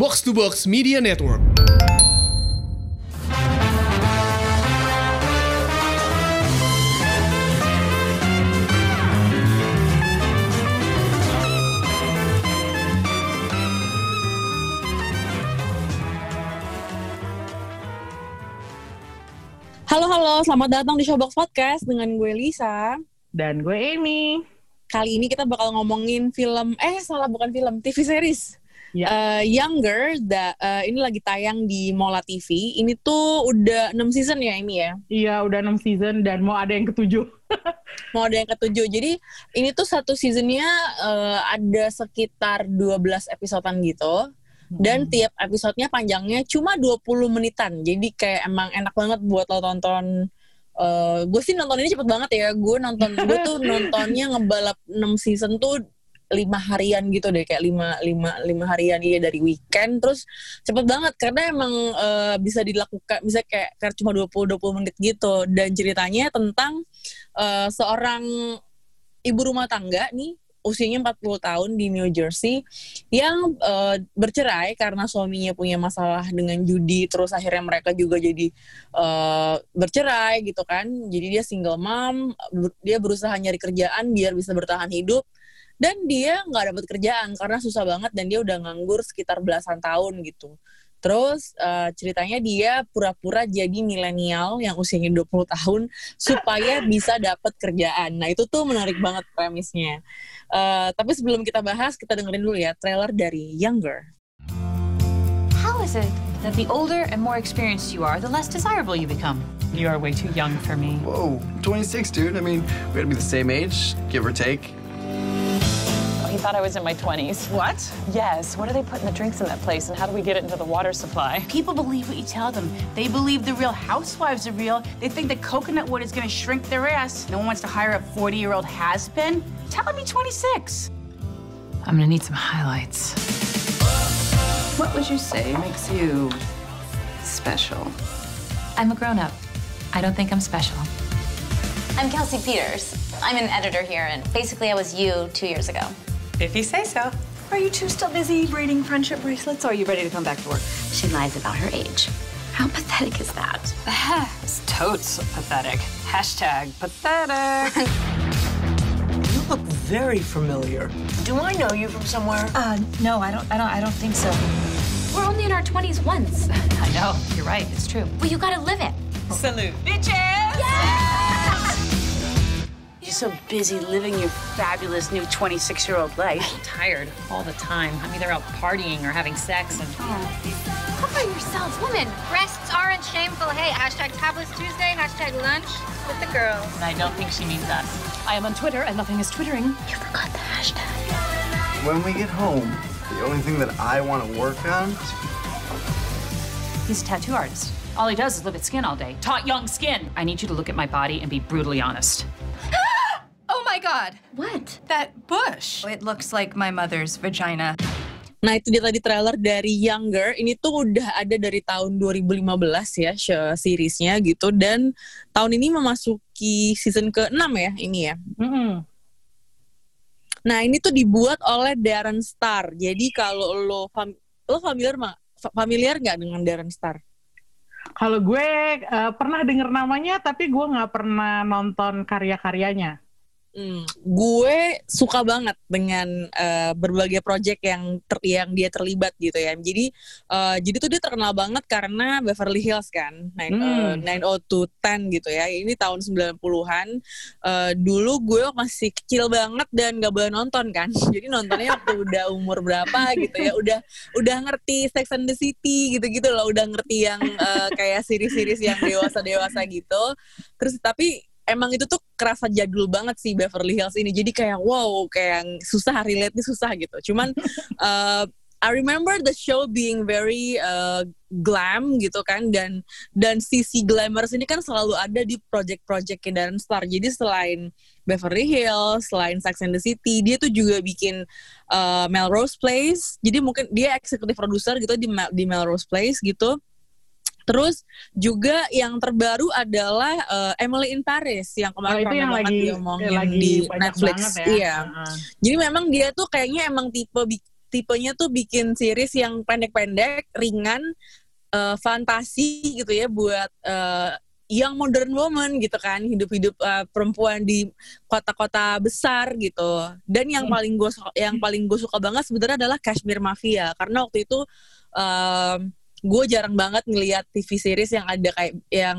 Box to Box Media Network. Halo halo, selamat datang di Showbox Podcast dengan gue Lisa. Dan gue Amy. Kali ini kita bakal ngomongin film, eh salah bukan film, TV series. Ya. Eh, Younger, da, eh, ini lagi tayang di Mola TV. Ini tuh udah 6 season ya Amy ya? Iya, udah 6 season dan mau ada yang ketujuh. Mau ada yang ketujuh. Jadi ini tuh satu seasonnya eh, ada sekitar 12 episodean gitu. Dan Hmm. tiap episodenya panjangnya cuma 20 menitan. Jadi kayak emang enak banget buat lo tonton. Eh, gue sih nonton ini cepet banget ya. Gue nonton, gue tuh nontonnya ngebalap 6 season tuh lima harian gitu deh kayak lima lima lima harian iya dari weekend. Terus cepet banget karena emang eh, bisa dilakukan bisa kayak, kayak cuma 20 20 menit gitu. Dan ceritanya tentang eh, seorang ibu rumah tangga nih usianya 40 tahun di New Jersey yang eh, bercerai karena suaminya punya masalah dengan judi. Terus akhirnya mereka juga jadi eh, bercerai gitu kan. Jadi dia single mom dia berusaha nyari kerjaan biar bisa bertahan hidup dan dia nggak dapat kerjaan karena susah banget dan dia udah nganggur sekitar belasan tahun gitu Terus eh, ceritanya dia pura-pura jadi milenial yang usianya 20 tahun supaya bisa dapat kerjaan. Nah, itu tuh menarik banget premisnya. Eh, tapi sebelum kita bahas, kita dengerin dulu ya trailer dari Younger. How is it that the older and more experienced you are, the less desirable you become? You are way too young for me. Whoa, 26, dude. I mean, we gotta be the same age, give or take. He thought I was in my 20s. What? Yes. What are they putting the drinks in that place, and how do we get it into the water supply? People believe what you tell them. They believe the real housewives are real. They think that coconut wood is gonna shrink their ass. No one wants to hire a 40 year old has been. Tell him he's 26. I'm gonna need some highlights. What would you say makes you special? I'm a grown up. I don't think I'm special. I'm Kelsey Peters. I'm an editor here, and basically, I was you two years ago. If you say so. Are you two still busy braiding friendship bracelets, or are you ready to come back to work? She lies about her age. How pathetic is that? It's totes pathetic. Hashtag pathetic. You look very familiar. Do I know you from somewhere? Uh, no, I don't. I don't. I don't think so. We're only in our 20s once. I know, you're right, it's true. Well, you gotta live it. Salute. You're so busy living your fabulous new 26 year old life. Tired all the time. I'm either out partying or having sex and Cover yourself, woman. Breasts aren't shameful. Hey, hashtag Tablets Tuesday, hashtag lunch with the girls. And I don't think she means us. I am on Twitter and nothing is twittering. You forgot the hashtag. When we get home, the only thing that I want to work on He's a tattoo artist. All he does is live at skin all day. Taut young skin. I need you to look at my body and be brutally honest. Oh my God! What? That bush. It looks like my mother's vagina. Nah, itu dia tadi trailer dari Younger. Ini tuh udah ada dari tahun 2015 ya, seriesnya gitu. Dan tahun ini memasuki season ke-6 ya, ini ya. Mm-mm. Nah, ini tuh dibuat oleh Darren Star. Jadi kalau lo fam- lo familiar ma- fa- familiar nggak dengan Darren Star? Kalau gue eh, pernah denger namanya, tapi gue nggak pernah nonton karya-karyanya. Hmm, gue suka banget dengan eh, berbagai project yang ter- yang dia terlibat gitu ya. Jadi eh, jadi tuh dia terkenal banget karena Beverly Hills kan, Nine, Hmm. eh, 90210 gitu ya. Ini tahun 90-an. Eh, dulu gue masih kecil banget dan gak boleh nonton kan. Jadi nontonnya waktu udah umur berapa gitu ya. Udah udah ngerti Sex and the City gitu-gitu loh. Udah ngerti yang eh, kayak series-series yang dewasa-dewasa gitu. Terus tapi emang itu tuh kerasa jadul banget sih Beverly Hills ini. Jadi kayak wow, kayak susah relate nih susah gitu. Cuman uh, I remember the show being very uh, glam gitu kan dan dan sisi glamorous ini kan selalu ada di project-project Darren Star. Jadi selain Beverly Hills, selain Sex and the City, dia tuh juga bikin uh, Melrose Place. Jadi mungkin dia eksekutif produser gitu di di Melrose Place gitu. Terus juga yang terbaru adalah uh, Emily in Paris yang Oh, kemarin itu rame yang lagi diomongin lagi di Netflix. ya. Iya. Heeh. Jadi memang dia tuh kayaknya emang tipe tipenya tuh bikin series yang pendek-pendek, ringan, uh, fantasi gitu ya buat uh, yang modern woman gitu kan hidup-hidup uh, perempuan di kota-kota besar gitu dan yang hmm. paling gue yang paling gue suka banget sebenarnya adalah Kashmir Mafia karena waktu itu uh, gue jarang banget ngelihat TV series yang ada kayak yang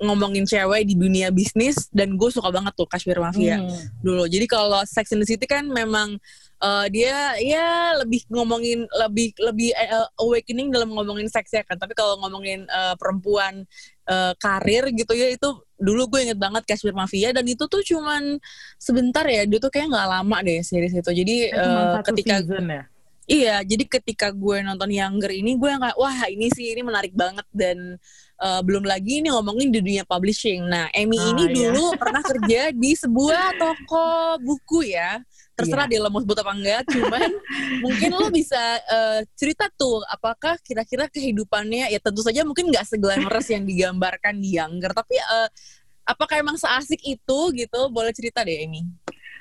ngomongin cewek di dunia bisnis dan gue suka banget tuh Kashmir Mafia hmm. dulu. Jadi kalau Sex in the City kan memang uh, dia ya lebih ngomongin lebih lebih uh, awakening dalam ngomongin seks ya kan. Tapi kalau ngomongin uh, perempuan uh, karir gitu ya itu dulu gue inget banget Kashmir Mafia dan itu tuh cuman sebentar ya dia tuh kayak nggak lama deh series itu. Jadi uh, ketika season ya? Iya, jadi ketika gue nonton Younger ini gue nggak wah ini sih ini menarik banget dan uh, belum lagi ini ngomongin di dunia publishing. Nah, Emmy ah, ini iya. dulu pernah kerja di sebuah toko buku ya. Terserah iya. dia lo mau sebut apa enggak, cuman mungkin lo bisa uh, cerita tuh apakah kira-kira kehidupannya ya tentu saja mungkin nggak seglamorous yang digambarkan di Younger, tapi uh, apakah emang seasik itu gitu? Boleh cerita deh Emmy.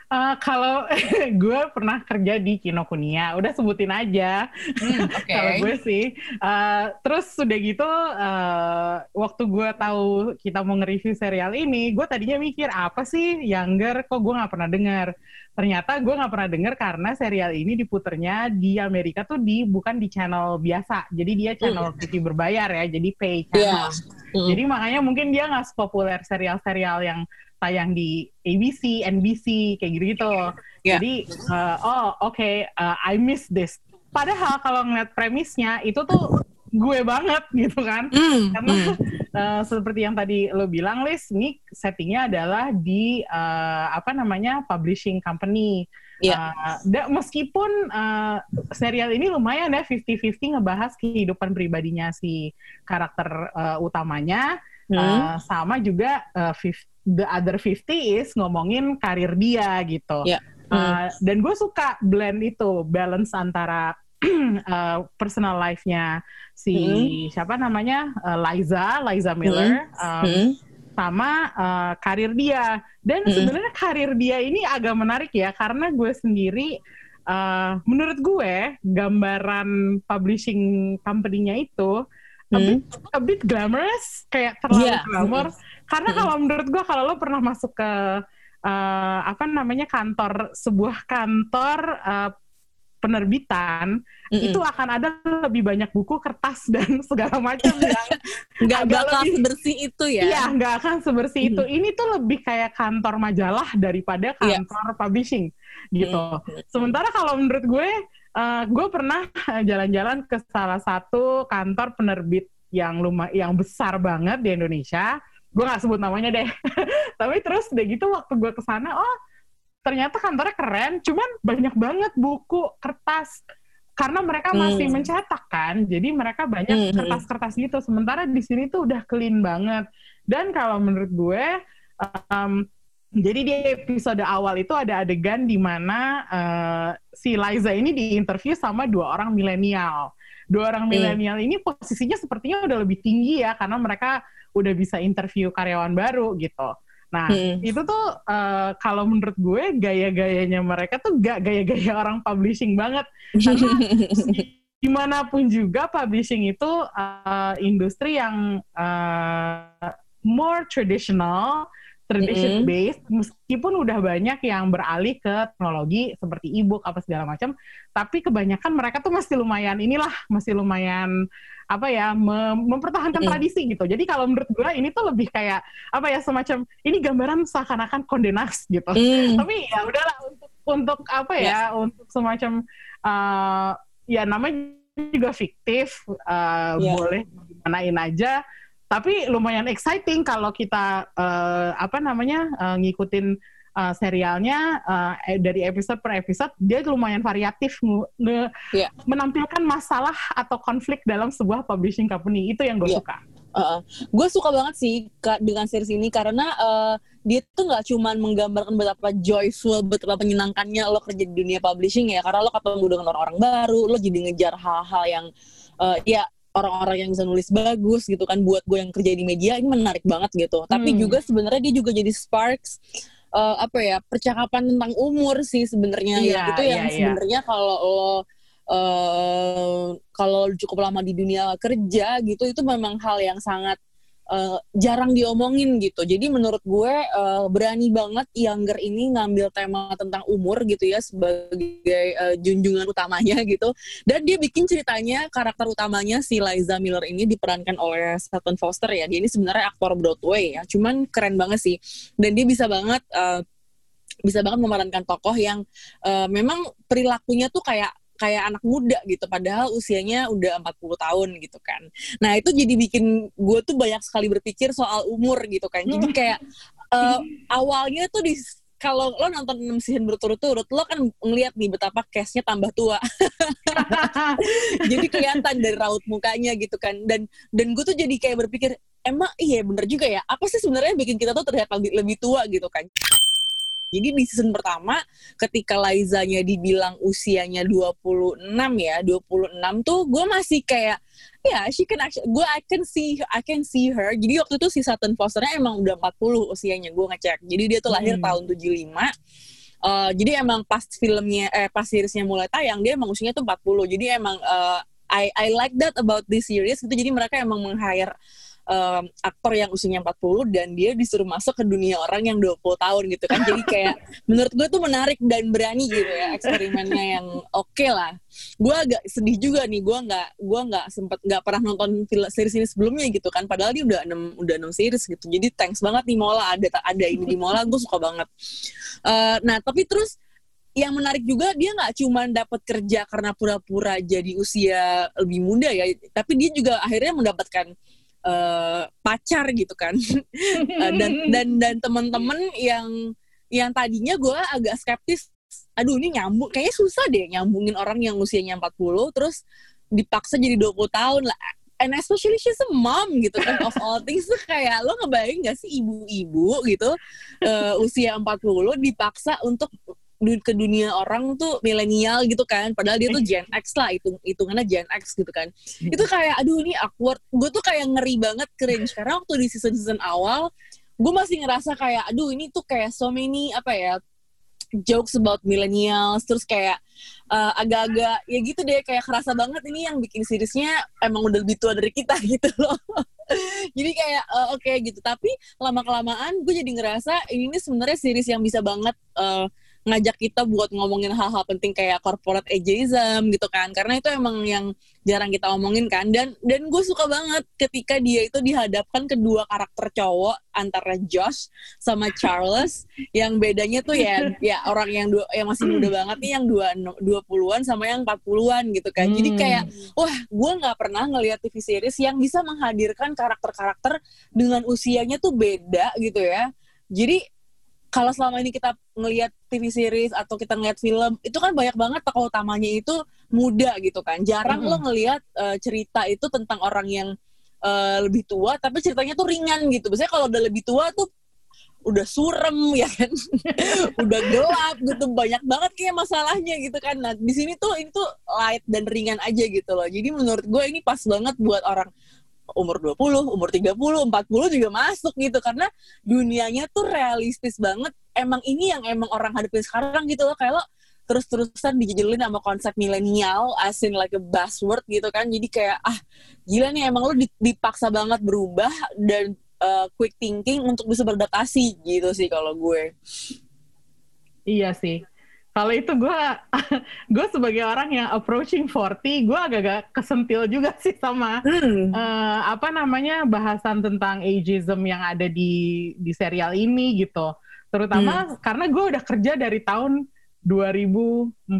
Uh, kalau gue pernah kerja di Kinokuniya, udah sebutin aja. Hmm, okay. kalau gue sih. Uh, terus sudah gitu, uh, waktu gue tahu kita mau nge-review serial ini, gue tadinya mikir apa sih Younger, kok gue nggak pernah dengar. Ternyata gue nggak pernah dengar karena serial ini diputernya di Amerika tuh di bukan di channel biasa, jadi dia channel mm. TV berbayar ya, jadi pay channel. Yeah. Mm. Jadi makanya mungkin dia nggak sepopuler serial-serial yang tayang di ABC, NBC kayak gitu-gitu. Yeah. Jadi uh, oh oke okay, uh, I miss this. Padahal kalau ngeliat premisnya itu tuh gue banget gitu kan. Mm, Karena mm. Uh, seperti yang tadi lo bilang, Liz, ini settingnya adalah di uh, apa namanya publishing company. Yeah. Uh, meskipun uh, serial ini lumayan ya 50-50 ngebahas kehidupan pribadinya si karakter uh, utamanya, hmm. uh, sama juga uh, the other 50 is ngomongin karir dia gitu. Yeah. Uh, hmm. dan gue suka blend itu, balance antara uh, personal life-nya si hmm. siapa namanya uh, Liza, Liza Miller, hmm. Um, hmm. sama uh, karir dia. Dan hmm. sebenarnya karir dia ini agak menarik ya, karena gue sendiri, uh, menurut gue gambaran publishing company-nya itu a hmm. bit, a bit glamorous, kayak terlalu yeah. glamour. Karena kalau menurut gue kalau lo pernah masuk ke uh, apa namanya kantor sebuah kantor uh, penerbitan mm-hmm. itu akan ada lebih banyak buku kertas dan segala macam yang nggak bakal lebih, sebersih itu ya iya nggak akan sebersih mm-hmm. itu ini tuh lebih kayak kantor majalah daripada iya. kantor yeah. publishing gitu mm-hmm. sementara kalau menurut gue uh, gue pernah jalan-jalan ke salah satu kantor penerbit yang lumayan yang besar banget di Indonesia gue nggak sebut namanya deh tapi terus udah gitu waktu gue ke sana oh ternyata kantornya keren cuman banyak banget buku kertas karena mereka masih hmm. mencetak kan jadi mereka banyak hmm, hmm. kertas-kertas gitu sementara di sini tuh udah clean banget dan kalau menurut gue um, jadi di episode awal itu ada adegan di mana uh, si Liza ini diinterview sama dua orang milenial. Dua orang milenial ini posisinya sepertinya udah lebih tinggi ya karena mereka udah bisa interview karyawan baru gitu. Nah, hmm. itu tuh uh, kalau menurut gue gaya-gayanya mereka tuh gak gaya-gaya orang publishing banget. Karena di mana pun juga publishing itu uh, industri yang uh, more traditional, tradition based mm-hmm. meskipun udah banyak yang beralih ke teknologi seperti e-book apa segala macam tapi kebanyakan mereka tuh masih lumayan inilah masih lumayan apa ya mem mempertahankan mm. tradisi gitu jadi kalau menurut gue ini tuh lebih kayak apa ya semacam ini gambaran seakan-akan kondenas gitu mm. tapi ya udahlah untuk untuk apa ya yeah. untuk semacam uh, ya namanya juga fiktif uh, yeah. boleh manain aja tapi lumayan exciting kalau kita uh, apa namanya uh, ngikutin uh, serialnya uh, dari episode per episode dia lumayan variatif nge yeah. menampilkan masalah atau konflik dalam sebuah publishing company itu yang gue yeah. suka. Uh, gue suka banget sih dengan series ini karena uh, dia tuh nggak cuma menggambarkan betapa joyful, betapa menyenangkannya lo kerja di dunia publishing ya, karena lo ketemu dengan orang-orang baru, lo jadi ngejar hal-hal yang uh, ya orang-orang yang bisa nulis bagus gitu kan buat gue yang kerja di media ini menarik banget gitu. Hmm. Tapi juga sebenarnya dia juga jadi sparks uh, apa ya percakapan tentang umur sih sebenarnya yeah, gitu yang yeah, iya. sebenarnya kalau lo uh, kalau cukup lama di dunia kerja gitu itu memang hal yang sangat uh, jarang diomongin gitu. Jadi menurut gue uh, berani banget Younger ini ngambil tema tentang umur gitu ya sebagai uh, junjungan utamanya gitu. Dan dia bikin ceritanya karakter utamanya si Liza Miller ini diperankan oleh Sutton Foster ya. Dia ini sebenarnya aktor Broadway ya. Cuman keren banget sih. Dan dia bisa banget uh, bisa banget memerankan tokoh yang uh, memang perilakunya tuh kayak kayak anak muda gitu padahal usianya udah 40 tahun gitu kan. Nah, itu jadi bikin gue tuh banyak sekali berpikir soal umur gitu kan. Jadi kayak uh, awalnya tuh di kalau lo nonton 6 season berturut-turut, lo kan ngeliat nih betapa case-nya tambah tua. jadi kelihatan dari raut mukanya gitu kan. Dan dan gue tuh jadi kayak berpikir, emang iya bener juga ya, apa sih sebenarnya bikin kita tuh terlihat lebih, lebih tua gitu kan. Jadi di season pertama ketika Laizanya dibilang usianya 26 ya, 26 tuh gue masih kayak ya yeah, she can actually gue I can see I can see her. Jadi waktu itu si Sutton Fosternya emang udah 40 usianya gue ngecek. Jadi dia tuh lahir hmm. tahun 75. Uh, jadi emang pas filmnya eh pas seriesnya mulai tayang dia emang usianya tuh 40. Jadi emang uh, I I like that about this series gitu. Jadi mereka emang meng-hire um, aktor yang usianya 40 dan dia disuruh masuk ke dunia orang yang 20 tahun gitu kan. Jadi kayak menurut gue tuh menarik dan berani gitu ya eksperimennya yang oke okay lah. Gue agak sedih juga nih, gue nggak gue nggak sempet nggak pernah nonton film series ini sebelumnya gitu kan. Padahal dia udah enam udah enam series gitu. Jadi thanks banget nih Mola ada ada ini di Mola, gue suka banget. Uh, nah tapi terus yang menarik juga dia nggak cuma dapat kerja karena pura-pura jadi usia lebih muda ya, tapi dia juga akhirnya mendapatkan uh, pacar gitu kan. Uh, dan dan dan teman-teman yang yang tadinya gue agak skeptis aduh ini nyambung kayaknya susah deh nyambungin orang yang usianya 40 terus dipaksa jadi 20 tahun lah. And especially she's a mom gitu kan of all things. Tuh kayak lo ngebayang gak sih ibu-ibu gitu uh, usia 40 dipaksa untuk ke dunia orang tuh milenial gitu kan. Padahal dia tuh Gen X lah itu hitungannya Gen X gitu kan. Hmm. itu kayak aduh ini awkward. Gue tuh kayak ngeri banget cringe. Karena waktu di season season awal gue masih ngerasa kayak aduh ini tuh kayak so many apa ya jokes about millennials. Terus kayak uh, agak-agak ya gitu deh kayak kerasa banget ini yang bikin seriesnya emang udah lebih tua dari kita gitu loh. Jadi kayak uh, oke okay, gitu. Tapi lama kelamaan gue jadi ngerasa ini, ini sebenarnya series yang bisa banget uh, ngajak kita buat ngomongin hal-hal penting kayak corporate ageism gitu kan. Karena itu emang yang jarang kita omongin kan. Dan dan gue suka banget ketika dia itu dihadapkan kedua karakter cowok antara Josh sama Charles. Yang bedanya tuh ya ya orang yang dua yang masih muda banget nih yang dua dua puluhan sama yang empat puluhan gitu kan. Jadi hmm. kayak wah gue nggak pernah ngeliat TV series yang bisa menghadirkan karakter-karakter dengan usianya tuh beda gitu ya. Jadi kalau selama ini kita ngelihat TV series atau kita ngelihat film itu kan banyak banget tokoh utamanya itu muda gitu kan. Jarang mm -hmm. lo ngelihat uh, cerita itu tentang orang yang uh, lebih tua tapi ceritanya tuh ringan gitu. Biasanya kalau udah lebih tua tuh udah surem ya kan? Udah gelap gitu banyak banget kayak masalahnya gitu kan. Nah di sini tuh ini tuh light dan ringan aja gitu loh. Jadi menurut gue ini pas banget buat orang umur 20, umur 30, 40 juga masuk gitu karena dunianya tuh realistis banget. Emang ini yang emang orang hadapin sekarang gitu loh kayak lo terus-terusan dijejelin sama konsep milenial as in like a buzzword gitu kan. Jadi kayak ah gila nih emang lo dipaksa banget berubah dan uh, quick thinking untuk bisa beradaptasi gitu sih kalau gue. Iya sih. Kalau itu gue, gue sebagai orang yang approaching 40, gue agak-agak kesentil juga sih sama hmm. uh, apa namanya bahasan tentang ageism yang ada di di serial ini gitu. Terutama hmm. karena gue udah kerja dari tahun 2004.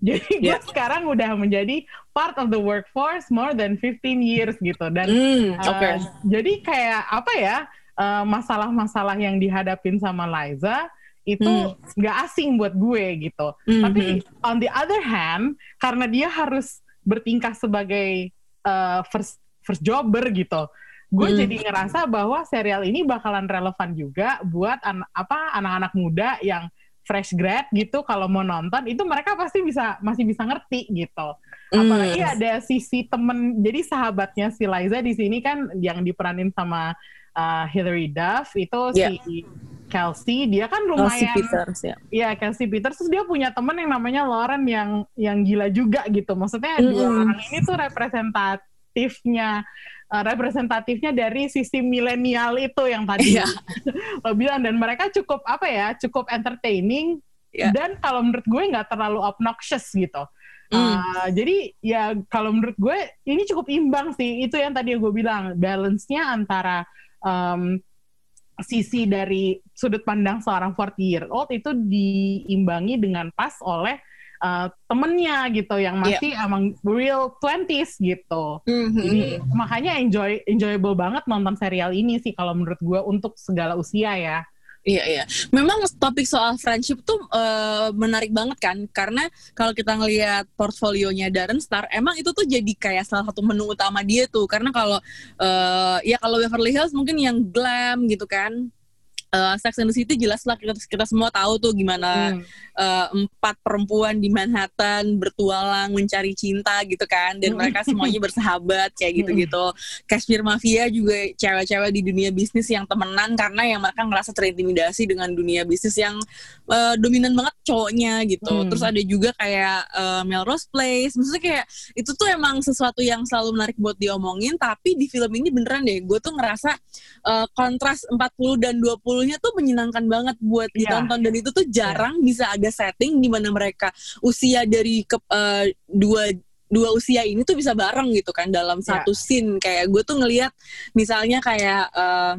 Jadi gue yeah. sekarang udah menjadi part of the workforce more than 15 years gitu. Dan mm, okay. uh, jadi kayak apa ya masalah-masalah uh, masalah -masalah yang dihadapin sama Liza itu hmm. nggak hmm. asing buat gue gitu. Hmm. Tapi on the other hand, karena dia harus bertingkah sebagai uh, first first jobber gitu, gue hmm. jadi ngerasa bahwa serial ini bakalan relevan juga buat an apa anak-anak muda yang fresh grad gitu kalau mau nonton itu mereka pasti bisa masih bisa ngerti gitu. Mm. Apalagi ada sisi temen jadi sahabatnya si Liza di sini kan yang diperanin sama uh, Hilary Duff itu yeah. si Kelsey, dia kan Kelsey lumayan Peters ya. Iya, Kelsey Peters terus dia punya temen yang namanya Lauren yang yang gila juga gitu. Maksudnya Mm-mm. dua orang ini tuh representatifnya eh, representatifnya dari sisi milenial itu yang tadi Iya. lo bilang dan mereka cukup apa ya, cukup entertaining Iya. dan kalau menurut gue nggak terlalu obnoxious gitu. Mm. Uh, jadi ya kalau menurut gue ini cukup imbang sih. Itu yang tadi gue bilang balance-nya antara um, sisi dari sudut pandang seorang 40 year old itu diimbangi dengan pas oleh uh, temennya gitu yang masih emang real 20s gitu. Mhm. Jadi makanya enjoy enjoyable banget nonton serial ini sih kalau menurut gue untuk segala usia ya. Iya iya. Memang topik soal friendship tuh eh, menarik banget kan karena kalau kita ngelihat portfolionya Darren Star emang itu tuh jadi kayak salah satu menu utama dia tuh karena kalau eh, ya kalau Beverly Hills mungkin yang glam gitu kan. Eh, Sex and the City jelas lah kita, kita semua tahu tuh gimana Hmm. eh, empat perempuan di Manhattan bertualang mencari cinta gitu kan dan mereka semuanya bersahabat kayak gitu-gitu. Kashmir Mafia juga cewek-cewek di dunia bisnis yang temenan karena yang mereka ngerasa terintimidasi dengan dunia bisnis yang eh, dominan banget cowoknya gitu. Hmm. Terus ada juga kayak eh, Melrose Place. Maksudnya kayak itu tuh emang sesuatu yang selalu menarik buat diomongin tapi di film ini beneran deh gue tuh ngerasa eh, kontras 40 dan 20-nya tuh menyenangkan banget buat Iya. ditonton dan itu tuh jarang bisa ada setting di mana mereka usia dari ke, eh, dua dua usia ini tuh bisa bareng gitu kan dalam Iya. satu scene kayak gue tuh ngelihat misalnya kayak eh,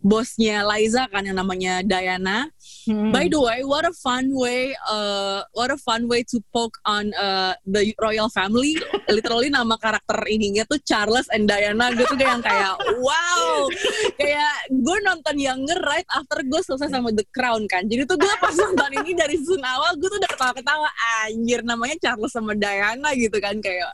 bosnya Liza kan yang namanya Diana. Hmm. By the way, what a fun way, uh, what a fun way to poke on uh, the royal family. Literally nama karakter ininya tuh Charles and Diana. Gue tuh kayak yang kayak wow, kayak gue nonton Younger right after gue selesai sama The Crown kan. Jadi tuh gue pas nonton ini dari season awal gue tuh udah ketawa-ketawa anjir namanya Charles sama Diana gitu kan kayak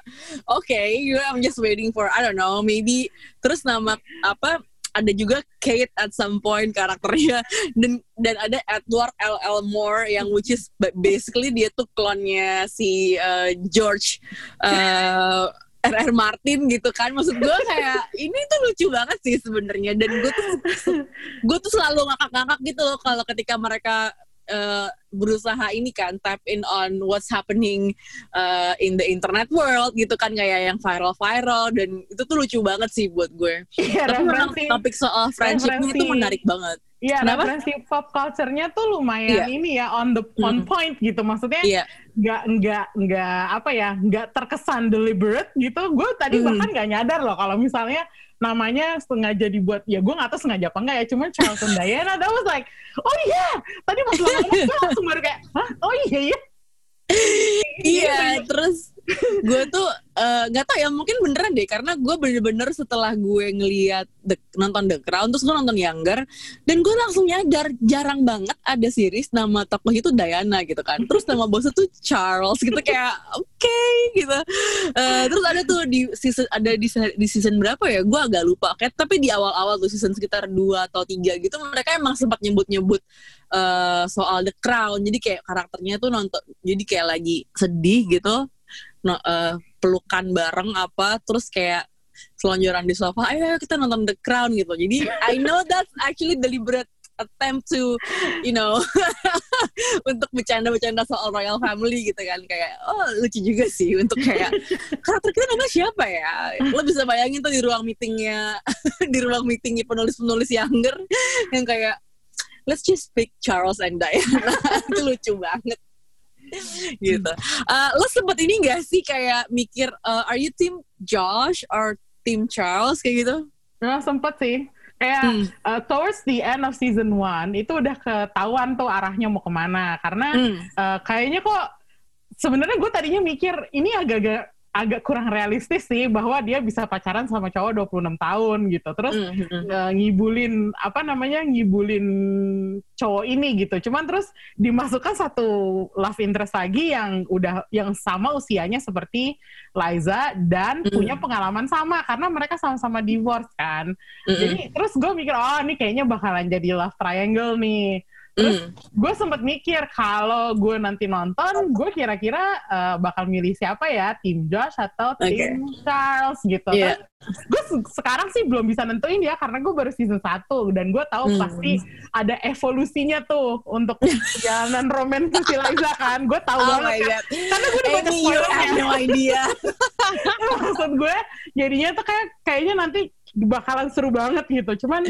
oke, okay, I'm just waiting for I don't know maybe terus nama apa ada juga Kate at some point karakternya dan dan ada Edward L. L. Moore yang which is ba- basically dia tuh klonnya si uh, George uh, R.R. Martin gitu kan maksud gue kayak ini tuh lucu banget sih sebenarnya dan gue tuh gue tuh selalu ngakak-ngakak gitu loh kalau ketika mereka uh, berusaha ini kan tap in on what's happening uh, in the internet world gitu kan kayak yang viral-viral dan itu tuh lucu banget sih buat gue. Iya, Tapi memang referensi- topik soal friendship ini tuh referensi- menarik banget. Iya, referensi pop culture-nya tuh lumayan Iya. ini ya on the on Mm-mm. point gitu. Maksudnya Iya. nggak nggak nggak apa ya nggak terkesan deliberate gitu. Gue tadi Mm. bahkan nggak nyadar loh kalau misalnya namanya sengaja dibuat ya gue nggak tahu sengaja apa enggak ya cuman Charles and Diana that was like oh iya tadi pas lo ngomong gue langsung baru kayak Hah? oh iya iya Iya, terus gue tuh eh, nggak tau ya mungkin beneran deh karena gue bener-bener setelah gue ngeliat The- nonton The Crown terus gue nonton Younger dan gue langsung nyadar jarang banget ada series nama tokoh itu Diana gitu kan. Terus nama bosnya tuh Charles gitu kayak oke gitu. Eh, terus ada tuh di season ada di, di season berapa ya? Gue agak lupa. Kayak tapi di awal-awal tuh season sekitar 2 atau tiga gitu mereka emang sempat nyebut-nyebut eh, soal The Crown. Jadi kayak karakternya tuh nonton jadi kayak lagi sedih gitu no, eh, pelukan bareng apa terus kayak selonjoran di sofa ayo ayo kita nonton The Crown gitu. Jadi I know that's actually deliberate attempt to you know untuk bercanda-bercanda soal royal family gitu kan. Kayak oh lucu juga sih untuk kayak karakter kita namanya siapa ya? Lo bisa bayangin tuh di ruang meetingnya di ruang meetingnya penulis-penulis younger yang kayak let's just pick Charles and Diana. Itu lucu banget gitu. Uh, lo sempet ini gak sih kayak mikir uh, are you team Josh or team Charles kayak gitu? Nah, sempet sih. Kayak Hmm. uh, towards the end of season one itu udah ketahuan tuh arahnya mau ke mana. Karena Hmm. uh, kayaknya kok sebenarnya gue tadinya mikir ini agak-agak agak kurang realistis sih bahwa dia bisa pacaran sama cowok 26 tahun gitu. Terus Hmm. uh, ngibulin apa namanya ngibulin cowok ini gitu. Cuman terus dimasukkan satu love interest lagi yang udah yang sama usianya seperti Liza dan Mm. punya pengalaman sama karena mereka sama-sama divorce kan. Mm-mm. Jadi terus gue mikir oh ini kayaknya bakalan jadi love triangle nih. Terus Hmm. gue sempet mikir kalau gue nanti nonton, gue kira-kira eh, bakal milih siapa ya, tim Josh atau tim Charles gitu. Iya. gue sekarang sih belum bisa nentuin ya karena gue baru season 1 dan gue tahu Hmm. pasti ada evolusinya tuh untuk perjalanan roman si Liza kan. Gue tahu Oh banget kan. God. Karena gue udah baca spoilernya. no idea. maksud gue jadinya tuh kayak kayaknya nanti bakalan seru banget gitu cuman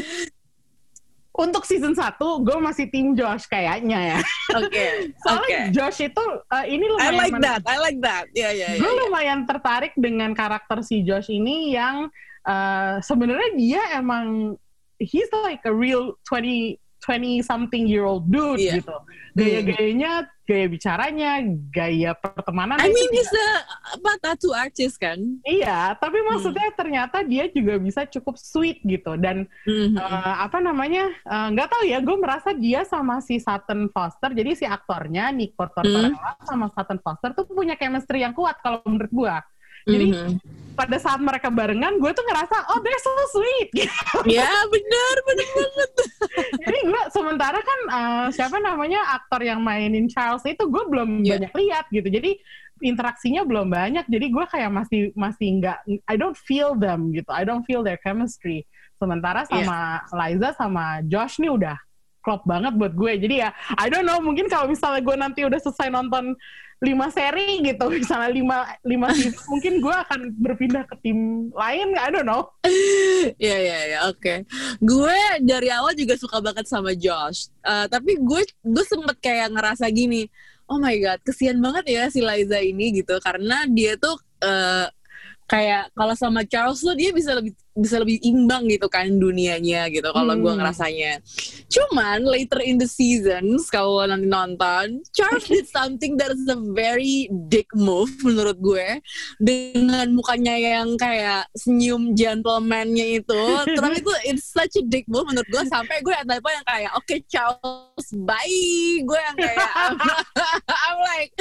untuk season 1 gue masih tim Josh kayaknya ya Oke, soalnya oke. Josh itu eh, ini I lumayan like men- that, I like that. Ya, ya, ya. gue lumayan tertarik dengan karakter si Josh ini yang eh, sebenarnya dia emang he's like a real 20 20 something year old dude Iya. gitu gaya-gayanya gaya bicaranya gaya pertemanan I mean, he's a apa, tattoo artist kan? Iya, tapi maksudnya ternyata dia juga bisa cukup sweet gitu dan Mhm. eh, apa namanya eh, nggak tahu ya, gue merasa dia sama si Sutton Foster, jadi si aktornya Nick Tortorella sama Sutton Foster tuh punya chemistry yang kuat kalau menurut gue. Jadi Mhm. pada saat mereka barengan, gue tuh ngerasa oh they're so sweet. Gitu. Ya benar, benar banget. jadi gue sementara kan eh, siapa namanya aktor yang mainin Charles itu gue belum Iya. banyak lihat gitu. Jadi interaksinya belum banyak. Jadi gue kayak masih masih nggak I don't feel them gitu. I don't feel their chemistry. Sementara sama Liza sama Josh nih udah klop banget buat gue. Jadi ya I don't know mungkin kalau misalnya gue nanti udah selesai nonton lima seri gitu misalnya lima lima season mungkin gue akan berpindah ke tim lain I don't know Iya iya iya oke. Gue dari awal juga suka banget sama Josh. Eh, tapi gue gue sempet kayak ngerasa gini, oh my god, kesian banget ya si Liza ini gitu karena dia tuh eh, kayak kalau sama Charles tuh dia bisa lebih bisa lebih imbang gitu kan dunianya gitu kalau gue Hmm. ngerasanya. Cuman later in the seasons kalau nanti nonton, Charles did something that is a very dick move menurut gue dengan mukanya yang kayak senyum gentleman-nya itu. Tapi itu it's such a dick move menurut gue sampai gue ada apa yang kayak oke Charles bye. Gue yang kayak I'm, I'm like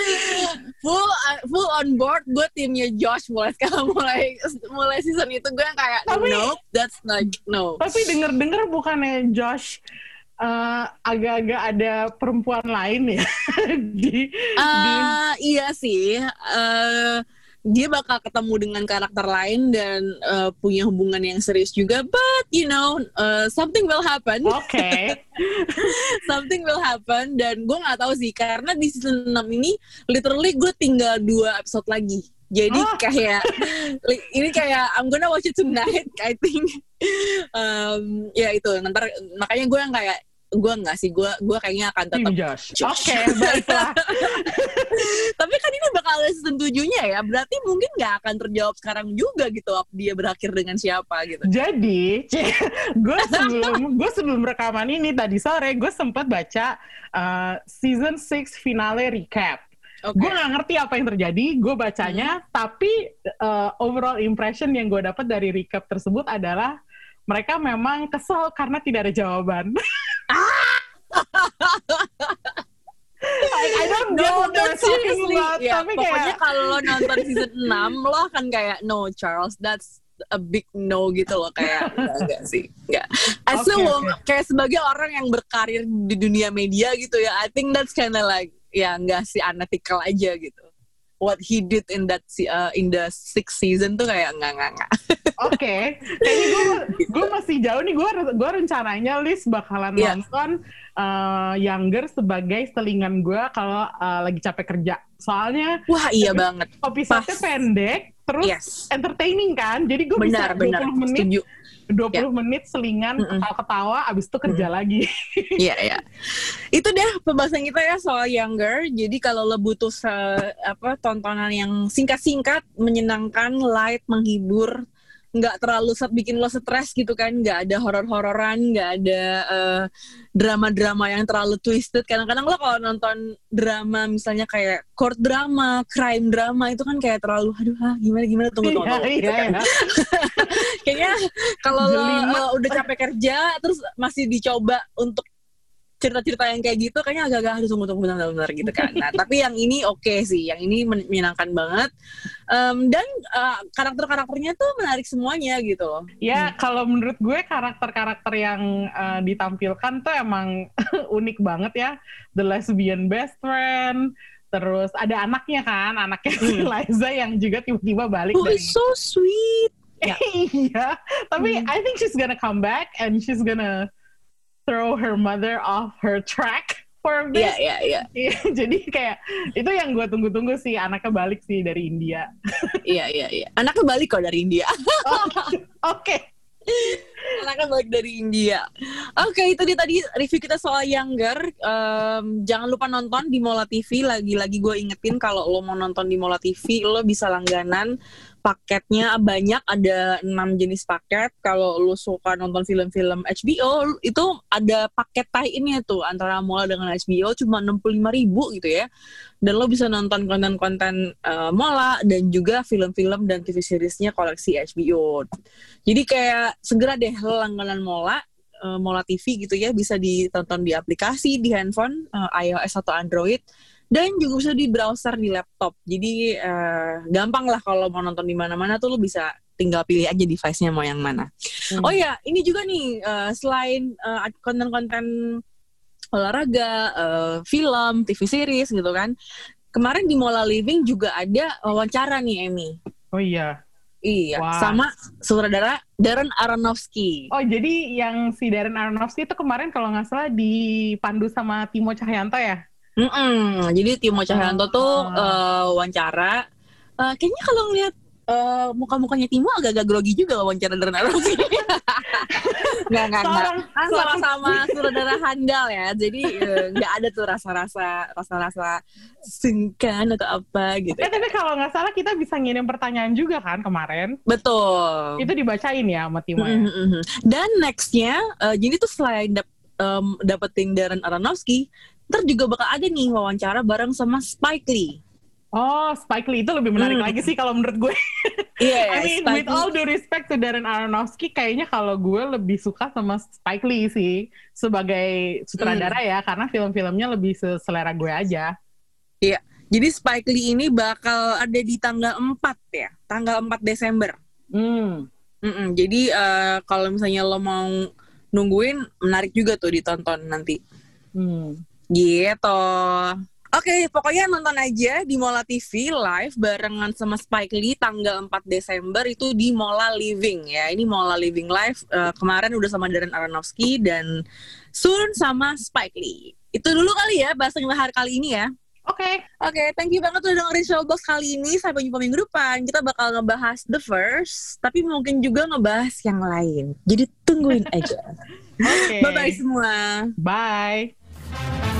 full full on board gue timnya Josh mulai sekarang mulai mulai season itu gue yang kayak Tapi- no that's not no. Tapi denger-denger bukannya Josh eh, agak-agak ada perempuan lain ya di, di Ah, iya sih. Eh, dia bakal ketemu dengan karakter lain dan eh, punya hubungan yang serius juga. But you know, eh, something will happen. Oke. something will happen. Dan gue nggak tahu sih karena di season 6 ini literally gue tinggal dua episode lagi. Jadi Oh. kayak ini kayak I'm gonna watch it tonight. I think. Um, ya itu. Nanti makanya gue yang kayak gue nggak sih gue gue kayaknya akan tetap. Oke, baiklah. Tapi kan ini bakal ada season 7-nya ya. Berarti mungkin nggak akan terjawab sekarang juga gitu dia berakhir dengan siapa gitu. Jadi, gue sebelum gue sebelum rekaman ini tadi sore gue sempat baca uh, season 6 finale recap. Oke. Gue nggak ngerti apa yang terjadi, gue bacanya, tapi uh, overall impression yang gue dapat dari recap tersebut adalah mereka memang kesel karena tidak ada jawaban. I, I don't what they're but talking seriously, about, ya, tapi pokoknya kayak kalau lo nonton season 6 lo akan kayak no Charles that's a big no gitu loh kayak enggak, enggak sih enggak. As a Oke, woman kayak sebagai orang yang berkarir di dunia media gitu ya I think that's kinda like ya enggak sih unethical aja gitu what he did in that uh, in the sixth season tuh kayak enggak enggak enggak Oke, kayaknya gue gue masih jauh nih. Gue gue rencananya list bakalan Iya. nonton uh, Younger sebagai selingan gue kalau uh, lagi capek kerja. Soalnya wah iya banget episode pendek, terus yes entertaining kan. Jadi gue bisa benar 20 benar menit, setuju 20 Ya. menit selingan Mm-mm. ketawa-ketawa, abis itu kerja lagi. Iya, iya. Itu deh pembahasan kita ya soal Younger. Jadi kalau lo butuh se- apa tontonan yang singkat-singkat, menyenangkan, light, menghibur, nggak terlalu set bikin lo stres gitu kan, nggak ada horor-hororan, nggak ada eh, drama-drama yang terlalu twisted. Kadang-kadang lo kalau nonton drama misalnya kayak court drama, crime drama itu kan kayak terlalu, aduh, ah, gimana gimana tunggu tunggu. Iya, tunggu, gitu iya, kan. iya. Kayaknya kalau lo uh, udah capek kerja terus masih dicoba untuk cerita-cerita yang kayak gitu kayaknya agak-agak harus tunggu tunggu benar-benar gitu kan. Nah, tapi yang ini oke sih, yang ini men- menyenangkan banget. Em, dan eh, karakter-karakternya tuh menarik semuanya gitu loh. Ya, kalau menurut gue karakter-karakter yang eh, ditampilkan tuh emang unik banget ya. The lesbian best friend, terus ada anaknya kan, anaknya si Liza yang juga tiba-tiba balik Oh, dari it's so sweet. Ya. iya, tapi I think she's gonna come back and she's gonna throw her mother off her track for a bit. Iya, iya, iya. Iya, jadi kayak itu yang gue tunggu-tunggu sih anaknya balik sih dari India. Iya, iya, iya. Anaknya balik kok dari India. Oke. Anaknya balik dari India. Oke, itu dia tadi review kita soal Younger. Em, jangan lupa nonton di Mola TV. Lagi-lagi gue ingetin kalau lo mau nonton di Mola TV, lo bisa langganan. Paketnya banyak, ada 6 jenis paket. Kalau lo suka nonton film-film HBO, itu ada paket tie-innya tuh antara Mola dengan HBO cuma 65 ribu gitu ya. Dan lo bisa nonton konten-konten eh, Mola dan juga film-film dan TV seriesnya koleksi HBO. Jadi kayak segera deh langganan Mola, eh, Mola TV gitu ya, bisa ditonton di aplikasi, di handphone, eh, iOS atau Android, dan juga bisa di browser di laptop. Jadi eh, gampang lah kalau mau nonton di mana-mana tuh lo bisa tinggal pilih aja device-nya mau yang mana. Oh ya, ini juga nih eh, selain eh, konten-konten olahraga, eh, film, TV series gitu kan. Kemarin di Mola Living juga ada wawancara nih Emmy. Oh iya. Iya, Wah. sama sutradara Darren Aronofsky. Oh jadi yang si Darren Aronofsky itu kemarin kalau nggak salah dipandu sama Timo Cahyanto ya? Mm-mm. Jadi Timo Cahyanto tuh eh, wawancara. Eh, kayaknya kalau ngeliat eh, muka-mukanya Timo agak-agak grogi juga wawancara Darren Aronofsky. Nggak, nggak, nggak. Kan sama-sama sutradara handal ya. Jadi eh, nggak ada tuh rasa-rasa rasa-rasa sungkan atau apa gitu. Eh tapi kalau nggak salah kita bisa ngirim pertanyaan juga kan kemarin. Betul. Itu dibacain ya sama Timo ya? Mhm, mhm. Dan nextnya, eh, jadi tuh selain dap- em, dapetin Darren Aronofsky, ntar juga bakal ada nih wawancara bareng sama Spike Lee. Oh, Spike Lee itu lebih menarik Hmm. lagi sih kalau menurut gue. Iya, I mean, Spike with all due respect to Darren Aronofsky, kayaknya kalau gue lebih suka sama Spike Lee sih sebagai sutradara Hmm. ya, karena film-filmnya lebih selera gue aja. Iya. Jadi Spike Lee ini bakal ada di tanggal 4 ya, tanggal 4 Desember. Hmm. Mm-mm. Jadi eh, kalau misalnya lo mau nungguin, menarik juga tuh ditonton nanti. Hmm. Gitu. Oke, pokoknya nonton aja di Mola TV live barengan sama Spike Lee tanggal 4 Desember itu di Mola Living ya. Ini Mola Living live eh, kemarin udah sama Darren Aronofsky dan soon sama Spike Lee. Itu dulu kali ya bahas hari kali ini ya. Oke. Oke, thank you banget udah dengerin Showbox kali ini. Sampai jumpa minggu depan. Kita bakal ngebahas The First, tapi mungkin juga ngebahas yang lain. Jadi tungguin aja. Oke. Bye-bye semua. Bye.